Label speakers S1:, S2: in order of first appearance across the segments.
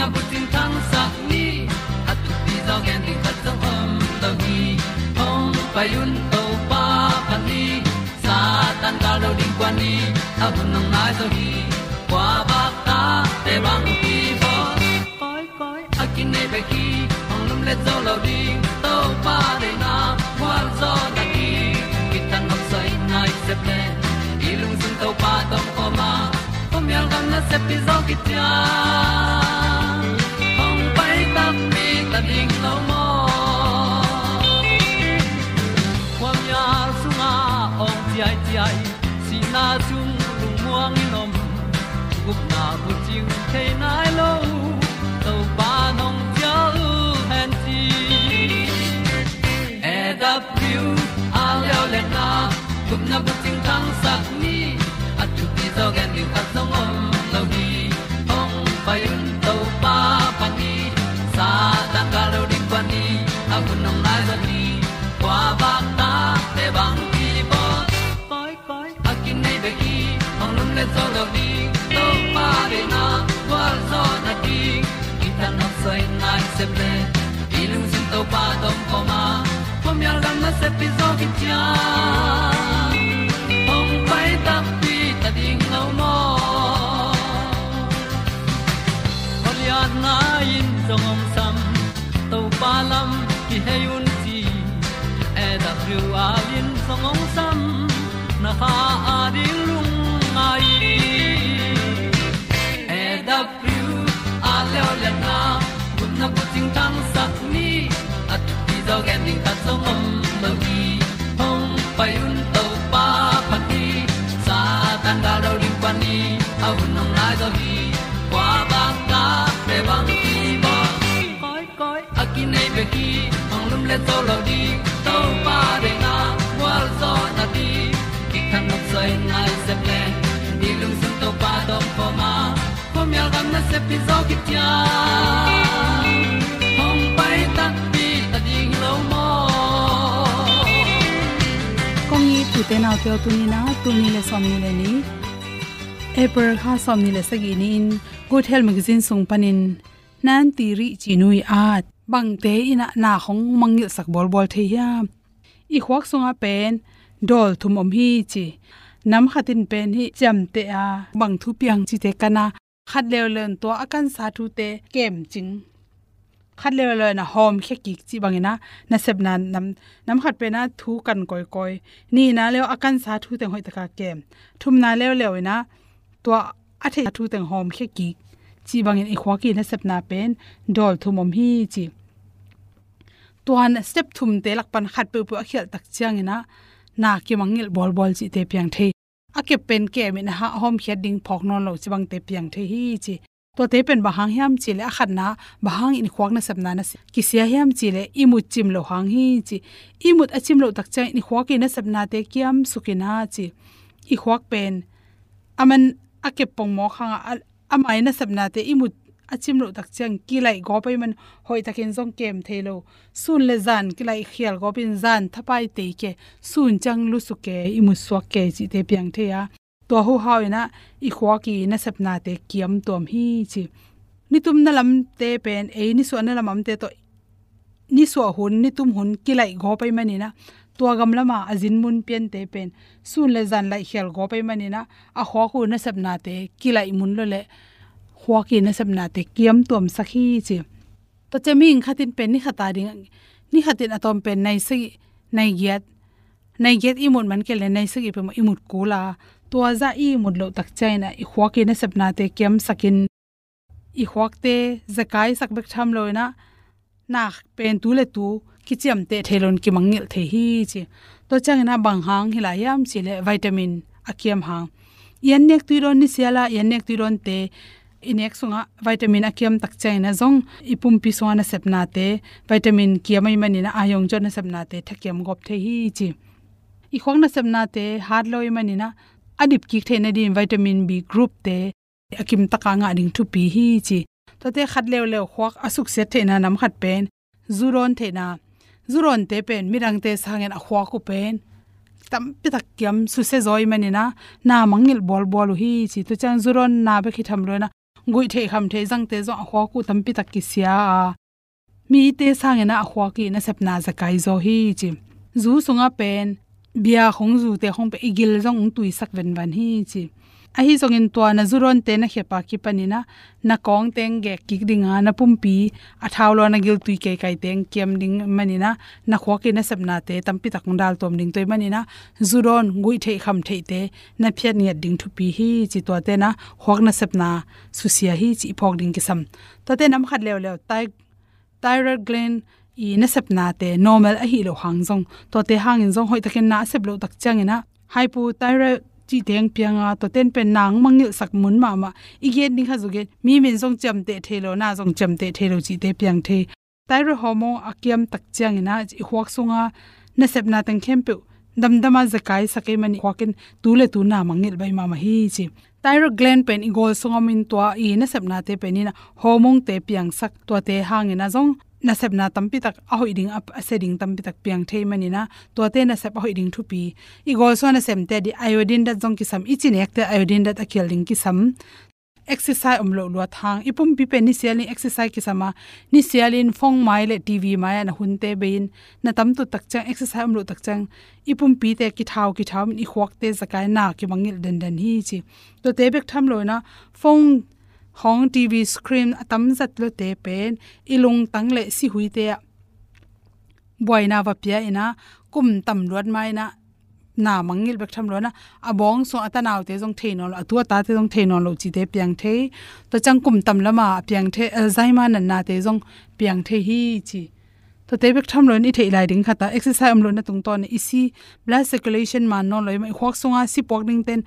S1: na bu tin tan sa ni at tu ti zo gen di khat zo om lo gi hong pa yun to pa pa ni. Sa tan ga lo ding kwan ni. A bu nang mai so hi kwa ba ta te bang ki bo koi koi a kin nei be ki ong lum le zo lo ding to pa de na kwa zo ta ki ki tan nok sai nai se pe ilung sun to pa tom ko ma. Ko mi al gan na se pi zo ki tia na bu ting tang sat ni at tu ti zo gen ni at song om lo gi ong pa yun to pa pa ni sa ta ka lo ding pa ni a bu nong lai za ni kwa ba ta te bang ki bo koi koi a kin nei be ki ong lum le zo lo di to pa de na kwa zo na ki ki ta na sai nai se ple ilung sin to pa dong ko ma. Pom yal gam na se pi zo ki tia ha a lung mai e da a le le na kun na bu ting tang sat ni at ti zo gen ta zong om lo gi hong pai un to pa pa ti sa tan da do ri pa ni au nong lai do gi kwa ba ta pe bang ki bo koi koi a ki nei be ki ong lum le to lo di se ple ni lung sun to pa do po ma po mi al gam na se pi zo ki tia hong pai ta pi ta ding lo mo
S2: kong ni tu te na te tu ni na tu ni le som ni le ni? April ha som ni le sagi ni in good health magazine sung panin nan ti ri chi nui at bang te ina na khong mangil sak bol bol the ya. I khwak sunga pen, dol thum om hi chi nam khatin pen hi chamte a bang thu piang chi te kana. Khat lew len to akan sa thu te kem ching khat lew le na hom khe ki chi bangina na sep na nam nam khat pe na thu kan koi koi. Ni na lew akan sa thu te hoi taka kem. Thum na lew lew na to a the thu te hom khe ki chi bangin i khwa ki na sep na pen dol thu hi chi. Tuan step thum te lak pan khat pe pu a khel tak chiang ina. Na ki mangil bol bol chi te piang the a ke pen ke min ha hom khia ding phok non lo chiwang te piang the hi chi to te pen ba hang hiam chi le a khat na ba hang in khwak na sap na na ki sia hiam chi le imut chim lo hang hi chi imut achim lo tak chai ni khwak na sap na te kiam sukina chi i khwak pen aman a ke pong mo khanga amai na sap na te imut achim lo tak chang ki lai go pai man, hoi takin zong kem thelo sun le zan, ki lai khial go bin zan thapai te ke sun chang lu su ke imu swa ke chi te piang the ya to ho hu hawina i khwa ki na sap na te kiam tom hi chi. Ni tum na lam te pen e ni so na lam am te to, ni so hun, ni tum hun, ki lai go pai mani na tua gam lama azin mun pen te pen sun le zan lai khial go pai mani na a. Khwa khu na sap na te, ki lai mun lo le khwa ki na sabna te kiam tom sakhi chi to cheming khatin pen ni khata ding ni khatin atom pen nai si nai giat nai giat imut man ke le nai si pe mo imut kula to za i mut lo tak chaina i khwa ki na sabna te kiam sakin i khwak te zakai sak bek tham loina na pen tu le tu ki chiam te thelon ki mangil the hi chi to changena bang hang hila yam chi le vitamin akiam hang yan nek tu ron ni siala yan nek tu ron te inek sunga vitamin akiam tak chaina zong, ipum pi sona sepna te, vitamin kiamai manina ayong jona sepna te, thakiam gop the hi chi. I khong na sepna te har loi manina adip ki thena din vitamin b group te akim taka nga ding thu pi hi chi. To te khat lew lew khwak asuk se thena nam khat pen, zuron thena zuron te pen, mirang te sangen a khwa ku pen. Tam pi tak kiam su se zoi manina na mangil bol bol hi chi. To chang zuron na be khi tham lo na gui the kham the jang te zo khwa ku tampi tak ki sia mi te sang na khwa ki na sep na za kai zo hi chi. Zu sunga pen bia khong zu te khong pe igil jong tui sak ven van hi chi a hi zong in to na zuron te na khepa ki panina, na kong teng ge ki dinga na pumpi a thawlo na gil tui ke kai teng kem ding manina, na kho ke na sabna te tampi takung dal tom ding toy manina, zuron gui the kham the te, na phiat ni ding thu pi hi chi to te na hok na sabna na susia hi chi phok ding ki sam to te nam khat lew lew tai, thyroid gland i na sabna te normal a hi lo hang jong to te hang in jong hoi takin na sep lo tak changena hypothyroid chi teng pianga to ten pen nang mangil sak mun ma ma. I igen ding ha zuge mi min zong cham te thelo na zong cham te thelo chi te piang the. Tai ro homo akiam tak chang ina i huak sunga na sep na tang khem pe dam dama zakai sakai mani hwakin tule tu na mangil bai ma ma hi chi. Tai ro glen pen i gol sunga min to i na sep na te pen ina homong te piang sak to te hang ina zong na sep na tampi tak a hoi ding up a setting tampi tak piang thei mani na. To te na sep a hoi ding thu pi i go so na sem te di iodine da jong ki sam i chin ek te iodine da akhel ding ki sam exercise om lo lo thang. Ipum pi pe ni sialin exercise ki sama ni sialin phong mai le tv mai na hun te bein. Na tam tu tak chang, exercise om lo tak chang. Ipum pi te ki thau ki thau, min i khwak te zakai na ki mangil den den hi chi. To te bek tham lo na, phong hong tv screen atam zat lo te pen, ilung tang le si hui te boina va pia ina, kum tam luat mai na na mangil bek tham lo na abong so atanaw te jong thein lo atua ta te jong thein lo chi te piang the to chang kum tam lama piang the eh, alzheimer na na te jong piang the hi chi. To te bek tham lo ni thei lai ding khata exercise am lo na tung ton isi, blood circulation man no loi mai khwak songa si pok ding ten.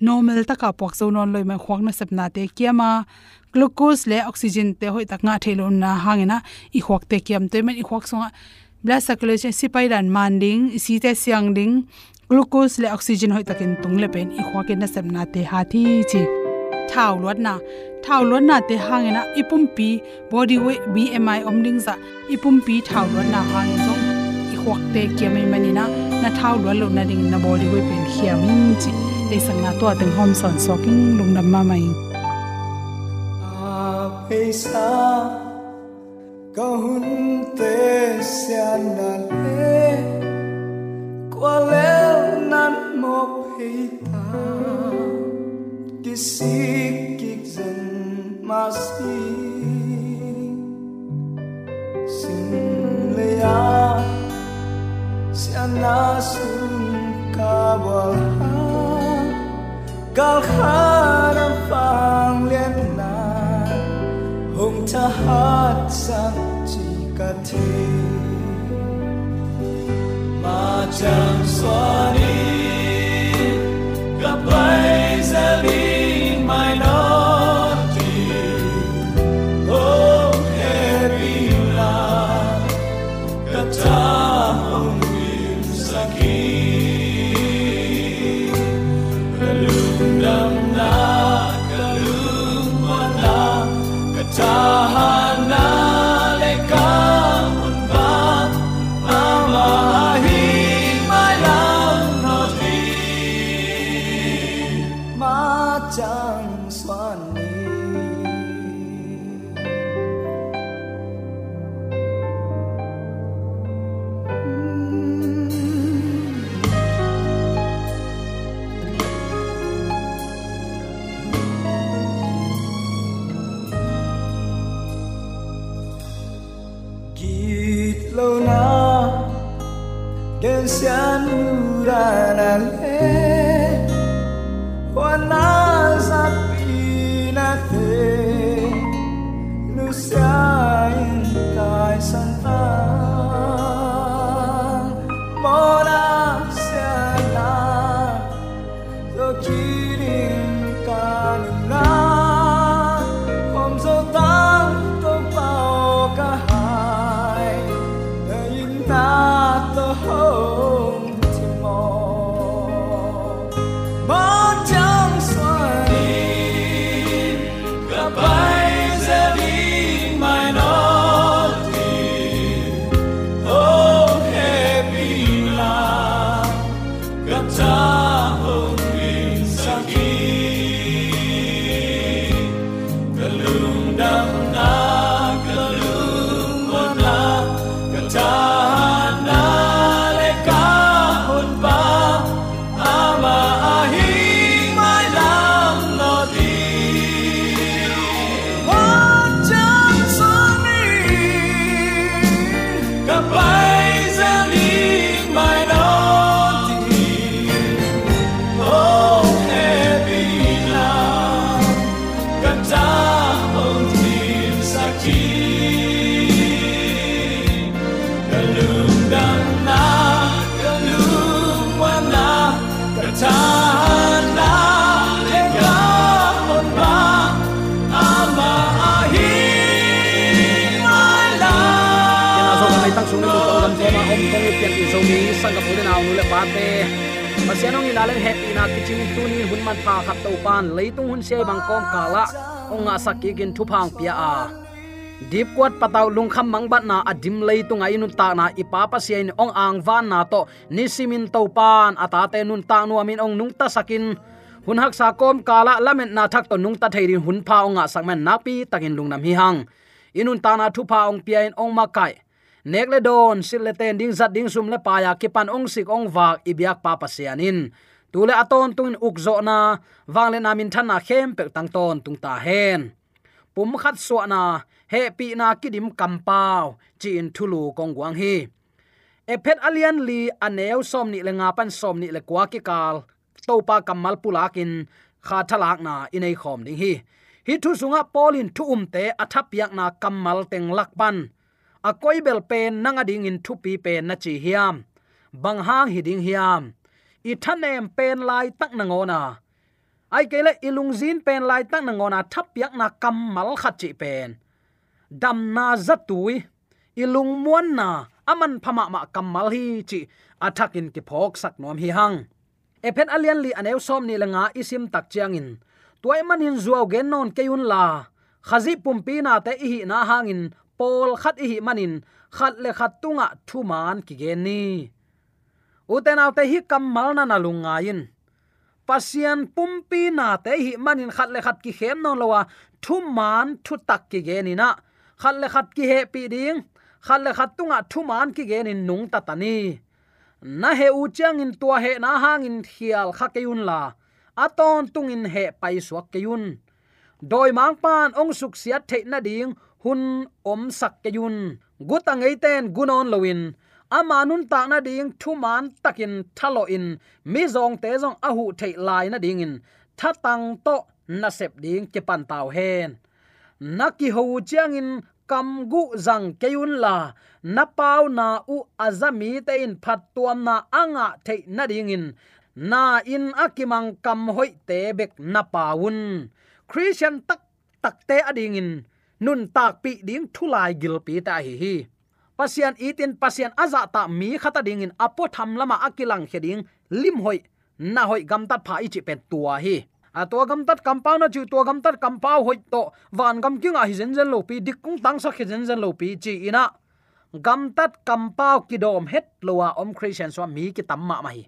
S2: Normal ta ka pok zo non loi ma khwak na sap na te kiama glucose le oxygen te hoi tak nga thelo na hangena i khwak te kiam te men i khwak songa blood circulation si pai dan man ding si te siang ding glucose le oxygen hoi takin tung le pen i khwak na sap na te ha thi chi thau lot na thau lot na te hangena ipum pi body weight bmi omding za ipum pi thau lot na hang zong i khwak te kiam mai manina na thau lot lo na ding na body weight pen khiam chi le sang na to teng hom son soking lungnam ma mai
S3: peisa te na le nan mo zen chang
S4: sang ka pulin aw nule pate pasianong ilalang happy na kiching tunin hun man pha khat to pan leitung hun sei bang kom kala onga sakigin thupang pia a dip kwat pataw lung kham mang bat na adim à leitung ai nun ta na ipapa siai ni ong ang van na to. Ni to pan atate nun ta nu amin ong nung ta sakin hun hak sa kom kala lamen na thak to nung ta theirin hun pha onga sakmen napi takin lungnam hi hang inun ta na thu pha ong pia in ong makai nek le don sil le ten, ding zat, ding sum le pa ya. Ki pan ong sik ong wak ibyak pa pa sianin tule aton tungin ukzo na wang le namin thana na khem pek tang ton tung ta hen. Pum khat so na, he pi na kidim kampao in thulu kong wang hi. Ephet alian li aneu som ni le nga pan som ni le kwa ki kal. To pa kamal pulakin kha thalak na inei khom ding hi. Hi thu sunga polin thu um te athap yak na kamal teng lakpan a koi bel pen nanga ding in thu pi pen na chi hiam. Bang hang hiding hiam. I thanem pen lai tak na ngona. Ai kele ilung zin pen lai tak na ngona, thap yak na kamal khat chi pen. Dam na zatui ilung muan na, aman phama ma kamal hi chi. Athakin ki phok sak nom hi hang. Ephen alian li aneu som ni langa isim tak chiangin tuai manin zuaw gen non keun la. Khazi pumpi na te hi na hangin pol khat hi manin, khat le khat tunga thu man ki gen ni. Uten autte hi kamal na lunga in pasian pumpi na te hi manin, khat le khat ki khem non lowa, thu man thu tak ki ge ni na. Khat le khat ki he pi ding, khat le khat tunga thu man ki ge ni nung ta tani na he u chang in tua he na hang in hial kha ke un la. Aton tungin he pai suak keyun doi mang pan ong suk siat the na ding hun om sak keyun guta ngei ten gunon lowin ama nun ta na ding thu man takin thalo in. Mi zong te zong ahu thei lai na ding in. Tha tang to na sep ding ke pan tau hen. Naki ho chiang in kam gu zang keun la. Na pau na u azami te in phat tuam na anga the na ding in. Na in akimang kam hoi te bek na paun christian tak tak te ading in nun tak pi ding thulai gil pi ta hi hi. Pasian itin pasian aza ta mi khata ding in apo tham lama akilang heding lim hoi, na hoi gam tat pha ichi pen tua hi. A to gam tat compound chu to gam tat compound hoi to wan gam king a hi zen zen lo pi, dik kung tang sa zen zen lo pi chi ina. Gam tat compound ki dom het lowa om christian so mi ki tamma ma hi.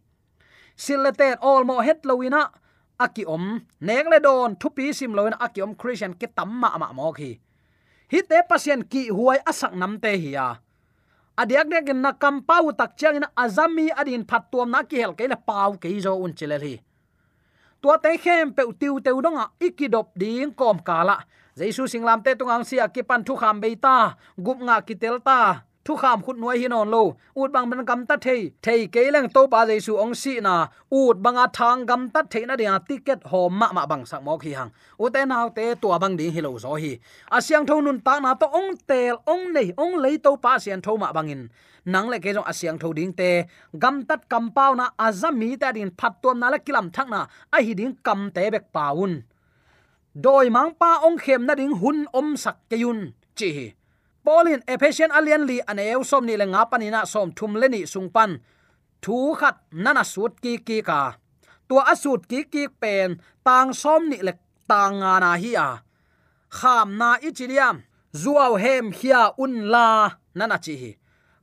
S4: Silete all mo het loina aki om nek le don thupi sim loin aki om christian ki tamma ma mo khi hi te pasien ki huai asak nam te hi ya adiak dek na kampau tak chang in azami adin phat tuam na ki hel ke la pau ke zo un chile hi tua te khem pe tiu udong a ikidop ding kom kala. Jaisu singlam te tungang sia ki pan thu kham beita gup nga ki telta thu kham khut nuai hi non lo. Ut bang ban gam ta thei thei ke leng to pa jesu ong si na. Ut banga thang gam ta thei na dia ticket ho ma ma bang sak mo khi hang u te naw te tua bang ding hi lo zo hi. Asyang tho nun ta na to ong tel ong nei ong lei to pa sian tho ma bangin nang le ke jong asyang tho ding te gam tat kam pau na azami ta din phat tom na la kilam thak na. A hi ding kam te bek paun doi mang pa ong khem na ding hun om sak ke yun. Chi hi polin ephesian alian li aneu som ni lenga panina som thum leni sungpan thu khat nana sut ki ki ka. Tua asut ki ki pen, tang som ni le tang nga na hi a. Kham na ichiliam zuaw hem hia un la nana chi hi.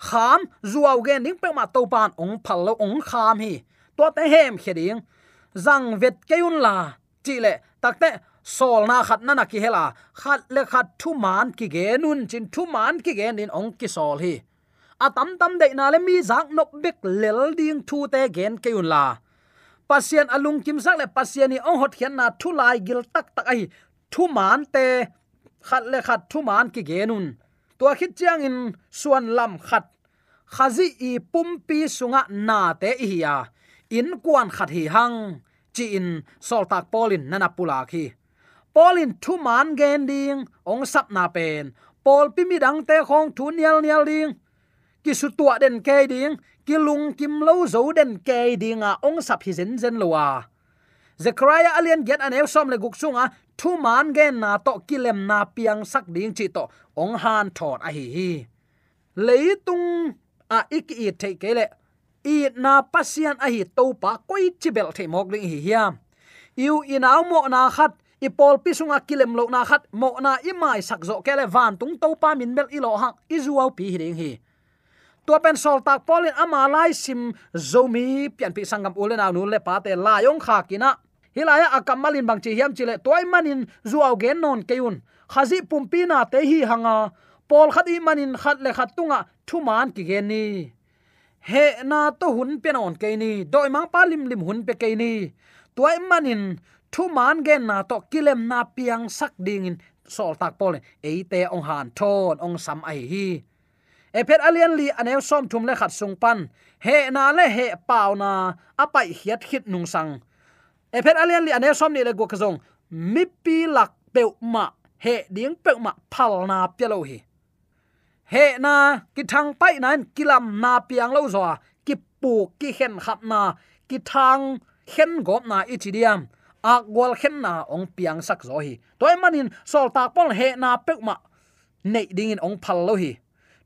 S4: Kham, zuaw gen ding pe ma to pan ong phal lo ong kham hi. To te hem kheding zang vet keun la, chi le takte sol na khat na na ki hela. Khat le khat thu man ki ge nun chin thu man ki ge nin ong ki sol hi. Atam tam de na le mi zak nok bek lel ding thu te gen ke un la. Pasien alung kim sak le pasien ni ong hot khian na thu lai gil tak tak ai thu man te, khat le khat thu man ki ge nun. Tua khit chiang in suan lam khat. Khazi i pumpi sunga na te hi ya in kwan khat hi hang. Chi in sol tak polin nana pula khi polin thu man gen ding, ong sap na pen. Pol pi mi dang te khong thu nial nial ding. Ki su tua den ke ding, ki lung kim lo zo den ke ding a ong sap hi zen zen lo wa zechariah alien get an el som le guk sunga, thu man gen na to kilem na piang sak ding chi to ong han thot a hi hi. Leitung a ik i the ke le. I na pasian a hi to pa koi chibel the mok ling hi hiam. Yu inaw mo na khat i pol pi sunga kilem lo na khat mo na i mai sak zo kele van tung to pa min bel i lo hak i zuaw pi hi ding hi to pen sol tak polin ama lai sim zomi pian pi sangam ulena nu le pa te la yong kha kina hilaya akam malin bang chi hiam chile toy manin zuaw gen non keun khazi pumpi na te hi hanga pol khat i manin khat le khat tunga thu man ki gen ni he na to hun pe non ke ni doi mang pa lim lim hun pe ke ni toy manin thu man gen na to kilem na piang sak ding in sol tak pol e. Te ong han thon, ong sam ai hi. E phet alian li anew som thum le khat sung pan. He na le he pau na apai hiat khit nung sang. E phet alian li anew som ni le go kazong mi pi lak pe ma. He ding pe ma phal na pelo hi. He na ki thang pai nan kilam na piang lo zo ki pu ki hen khap na. Ki thang hen gop na ichidiam ak gwal khen na ong piang sak zo hi. Toy manin, sol tak pol he na pek ma nei ding in ong phal lo hi.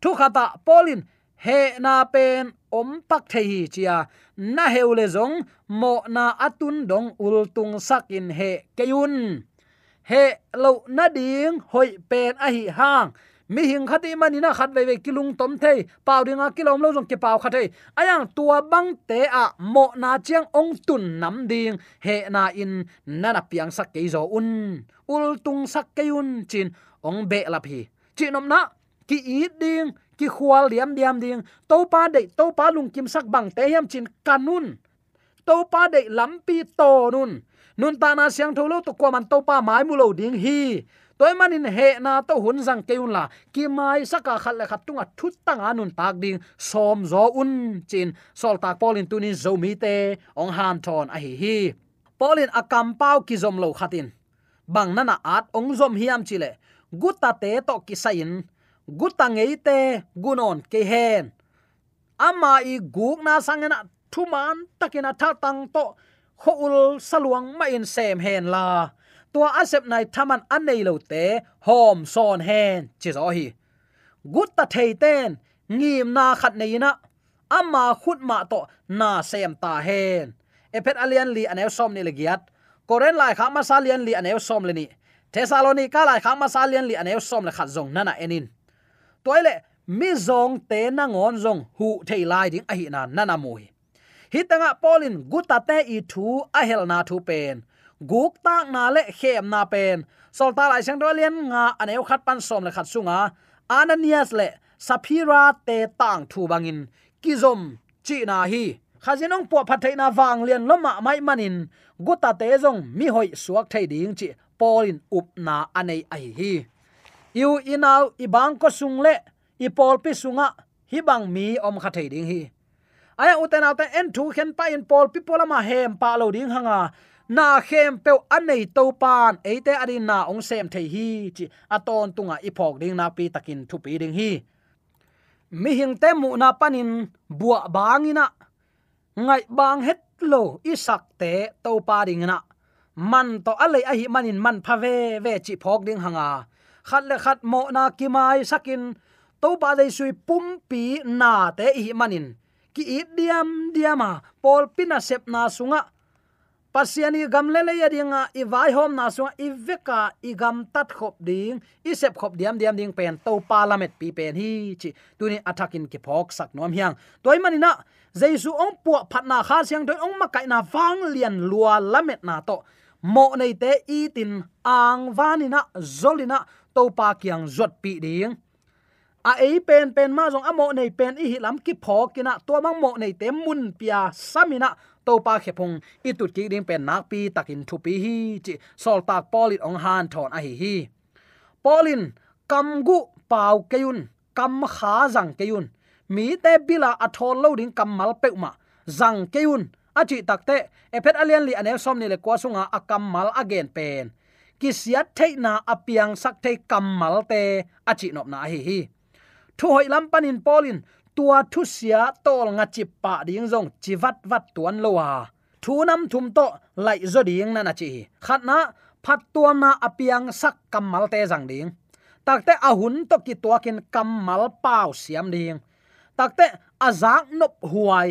S4: Thu khata polin, he na pen om pak the hi chia. Na heule zong, mo na atun dong ul tung sak in he kayun he lo na ding, hoi pen a hi hang mi hing khati manina khat ve ve kilung tom the pau dinga kilom lo jong ke pau khate ayang tua bang te a mo na chiang ong tun nam ding. He na in nana piang sak ke zo un. Ul tung sak ke un chin ong be la phi. Chinom na, ki i ding, ki khwal liam diam ding. To pa de to pa lung kim sak bang te yam chin kanun to pa de lampi to nun. Nun ta na siang tholo to kwa man to pa mai mu lo ding hi toy manin he na à, to hun jang keun la ki mai saka khat le khat tunga à, thut tang anun tak ding som zo un chin sol tak polin tunin zo mi te, ong han thon a hi hi. Polin akam pau ki zom lo khatin bang nana at ong zom hiam chile guta te to ki sain guta ngei te gunon ke hen ama i guk na sangena thuman takina tha tang to khoul saluang ma in sem hen la tua asep nai thaman anei lo te, hom son hen, chi zo hi. Gut ta thei ten, ngim na khat nei na. Ama khut ma to na sem ta hen. Epet alian li anew som ni legiat koren lai kha ma salian li anew som le ni. Thessalonica lai kha ma salian li anew som le khat zong nana enin. Toile mi zong te na ngon zong hu thei lai ding a hi na nana mui hitanga polin guta te i thu a hel na thu pen guk tak na le khem na pen. Sol ta lai sang do lien nga aneu khat pan som le khat sunga ananias le saphira te tang thu bangin. Kizom, chi na hi. Khazinong po phathai na wang lian loma ah mai manin. Guta te zong, mi hoi suak thai ding chi polin up na anei ai hi yu inau ibang ko sung le ipol pi sunga, hi bang mi om kha thai ding hi. Aya uten auta en thu khen pa in pol pi polama hem pa lo ding hanga na khem pe anei to pan eite ari na ong sem the hi, chi aton tunga ipok ding na pi takin thu pi ding hi. Mi hing te mu na panin, bua bangina ngai bang het lo, isak te to pa ding na man to ale a hi manin man pha ve ve chi phok ding hanga. Khat le khat mo na ki mai sakin, to pa dei sui pum pi na te hi manin. Ki i diam diama pol pina sep na sunga pasiani gamle le le yadinga i vai hom na so i veka, i gam tat khop ding, i sep khop diam diam ding pen to parliament pi pen hi chi. Tuni attacking ki phok sak nom hiang. Toy manina jaisu ong pu phat na kha siang toy, ong ma kai na wang lian lua lamet na to. Mo nei te, i tin ang vanina zolina to pa kyang zot pi ding. A ei pen pen ma jong amo nei pen i hilam ki phok kina to mang mo nei te mun pia samina to pa khepung i tu ki ding pen nak pi takin thu pi hi chi sol tak polit ong han thon a hi hi. Polin kam gu pau keun kam kha jang keun mi te bila athol lo ding kam mal pe ma jang keun achi takte ephet alian li anel som ni le kwa sunga akam mal again pen. Ki siat theina apiang sak thei kam mal te achi nop na hi hi. Thu hoi lam panin polin tua thu sia tol nga chi pa ding jong chi vat vat tuan lowa thu nam thum to lai zo ding na na chi. Khat na, phat tua na apiang sak kamal te jang ding. Takte ahun to ki tua kin kamal pau siam ding. Takte azak nop huai.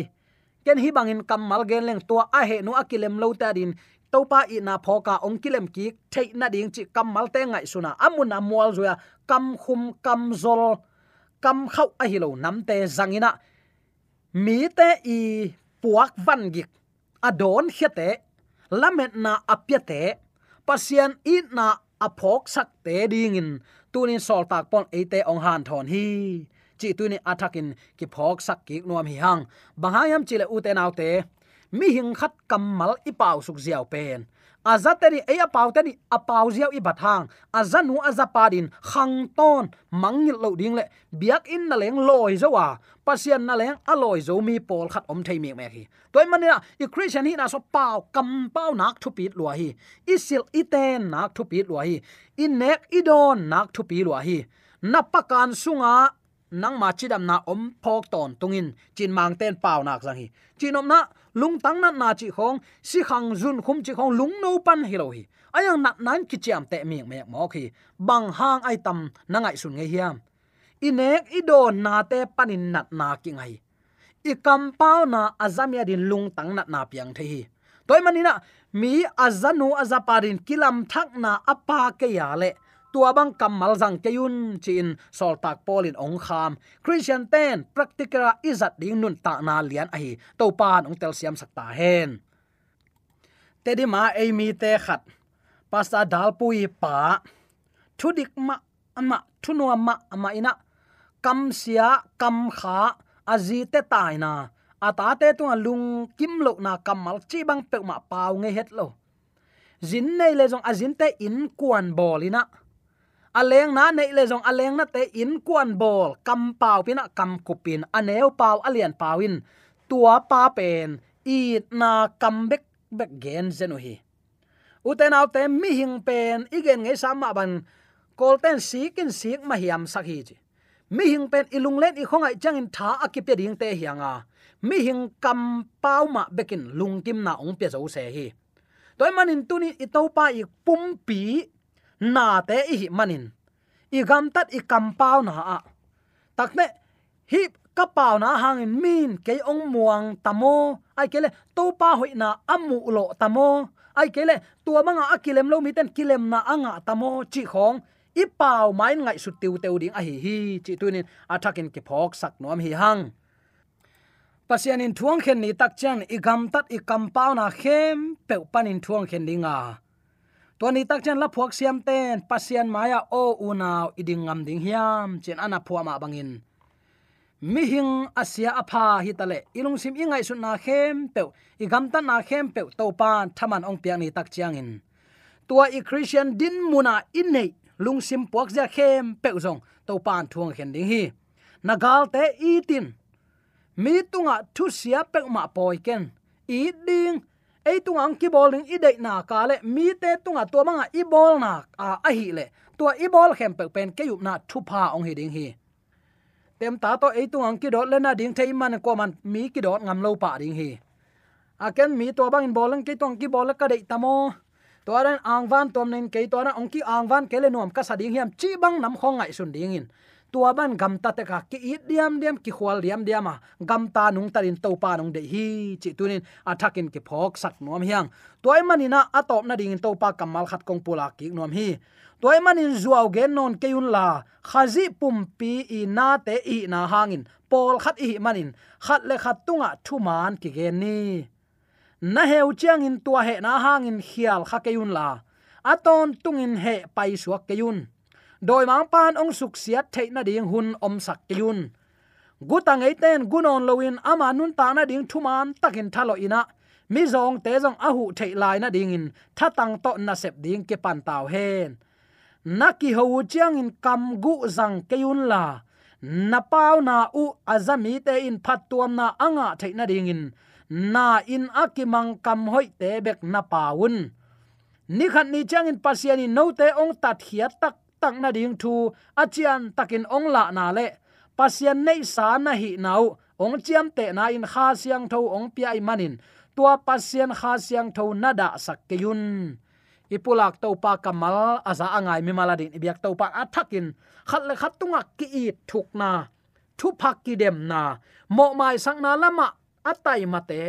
S4: Ken hi bangin kamal gen leng tua a he nu akilem lo ta din. Topa i na phoka ong kilem ki thei na ding chi kamal te ngai suna amun mual zoya kam khum, kam zol kam khau a hi lo nam te zangina mi te i puak van gik adon khete lamet na apyate pasian i na aphok sak te ding in tunin sol tak pon ate ong han thon hi. Chi tuni athakin ki phok sak ki nuam hi hang bangayam chile uten autte mi hing khat kamal ipau suk ziaw pen azateri eya pauteni apau ziaw i bathang. Azanu azapadin khangton mangil lo ding le. Biak in na leng loi zowa pasian na leng aloi zo mi pol khat om thei mek mek hi. Toy manina i christian hi na so pau kam pau nak thu pit lua hi. Isil iten nak thu pit lua hi. In nek idon nak thu pi lua hi. Napakan sunga, nang ma chidam na om phok ton tungin. Chin mang ten pau nak sang hi. Chinom na lung tang na na chi khong, si khang jun khum chi khong lung no pan hi lo hi. Ayang nak nan ki cham te mi me mo khi bang hang ai tam na ngai sun nge hiam. Inek idon na te panin nat na ki ngai. I kam pau na azamia din lung tang nat na piang the hi. Toy manina mi azanu azaparin kilam thak na apa ke ya le tua bang kamal zang keun chin sol tak polin ong kham. Christian ten practical izat ding nun ta na lian ahi. To pan ong tel siam sakta hen. Te di ma ei mi te khat. Pasta dal pui pa. Thu dik ma ama thu no ma ama ina. Kam sia, kam kha aji te tai na. Ata te tu lung, kim lo na kamal chi bang pe ma pau nge het lo. Zin nei le jong azin te in kuan bolina aleng na nei le jong aleng na te in kuan bol kam pau pina kam kupin aneu pau alian pawin tua pa pen. I na kam bek bek gen zenu hi. Uten au te mi hing pen. Igen nge sama ban. Kolten sikin sik ma hiam sakhi chi. Mi hing pen ilung len, i khongai changin tha akipe ding te hianga mi hing kam pau ma bekin lungkim na ong pe zo se hi. Toy manin tuni itopa i pumpi na te i manin. I gam tat i kam pau na a. Takne hi ka pau na hangin min ke ong muang tamo. Ai kele to pa hoi na amu lo tamo. Ai kele, tua manga akilem lo miten kilem na anga tamo. Chi khong, i pau mai ngai su tiu teu ding a hi hi. Chi tunin athakin ke phok sak nom hi hang. Pasian in thuang khen ni tak chan i gam tat i kam pau na khem pe panin thuang khen dinga to ni tak chan la phuak siam ten pasian maya o unaw iding ngam ding hiam, chen ana phuwa ma bangin. Mi hing asia apha hi tale ilung sim ingai sun na khem pe i gam ta na khem pe to pan thaman ong piang ni tak chiang in. Tua i christian din muna in nei. Lung sim puak ja khem pe zong. To pan thuang khen ding hi. Nagal te itin tin. Mi tunga thu sia pe ma poi ken. I ding ei tung ang ki bol ning i dei na ka le mi te tunga to manga i bol na a a hi le tua i bol khem pe pen ke yup na thu pha ong hi ding hi tem ta to ei tung ang ki dot le na ding thei man ko man mi ki dot ngam lo pa ding hi a ken mi to bang in bolang ki tong ki bol ka dei tamo to ran ang van tom nen ke to na ong ki ang van ke le nom ka sa ding hiam chi bang nam khong ngai sun ding in tua ban gam ta te ka ki it diam diam, ki khwal diam diam ma gam ta nung tarin to pa nung de hi chi tunin athakin ki phok sak nom hiang. Toy manina atop na ding to pa kamal khat kong pula ki nom hi. Toy manin zuaw gen non keun la, khazi pumpi i na te i na hangin. Pol khat i manin khat le khat tunga thu man ki gen ni. Na heu chiang in tua he na hangin khial kha keun la. Aton tungin he pai suak keun doi mang pan ong suk siat thei na ding hun om sak keun gutang ei ten gunon loin ama nun ta na ding thuman takin thalo ina. Mi zong te zong ahu thei lai na ding in thatang to na sep ding ke pan taw hen. Naki ho chiang in kam gu zang keun la. Na pau na u azami te in phat tuam na anga theina ding in. Na in akimang kam hoi te bek na paun ni khat ni chang in pasiani no te ong tat hiat tak tak na ding thu achian takin ong la na le. Pasian nei sa na hi nau, ong chiam te na in kha siang tho ong pi ai manin. Tua pasian kha siang tho na da sak ke yun. Ipulak to pa kamal aza angai mi maladin ibyak to pa athakin khat le khat tunga ki i thuk na. Thu phak ki dem na. Mo mai sang na lama atai mate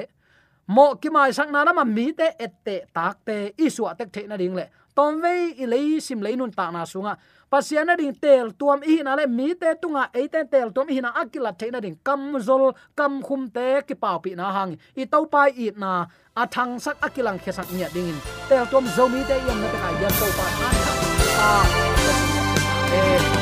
S4: mo ki mai sang na lama mi te ette tak te isu atek the na ding le tom ve i lei sim lei nun ta na sunga pasiana ding tel tuam i na le mi te tunga e te tel tuam i na akila the na ding kam zol, kam khum te ki pau pi na hang. I to pai i na a thang sak akilang khe sak nya ding in. Tel tuam zo mi te yam na ta ya to pa a ta e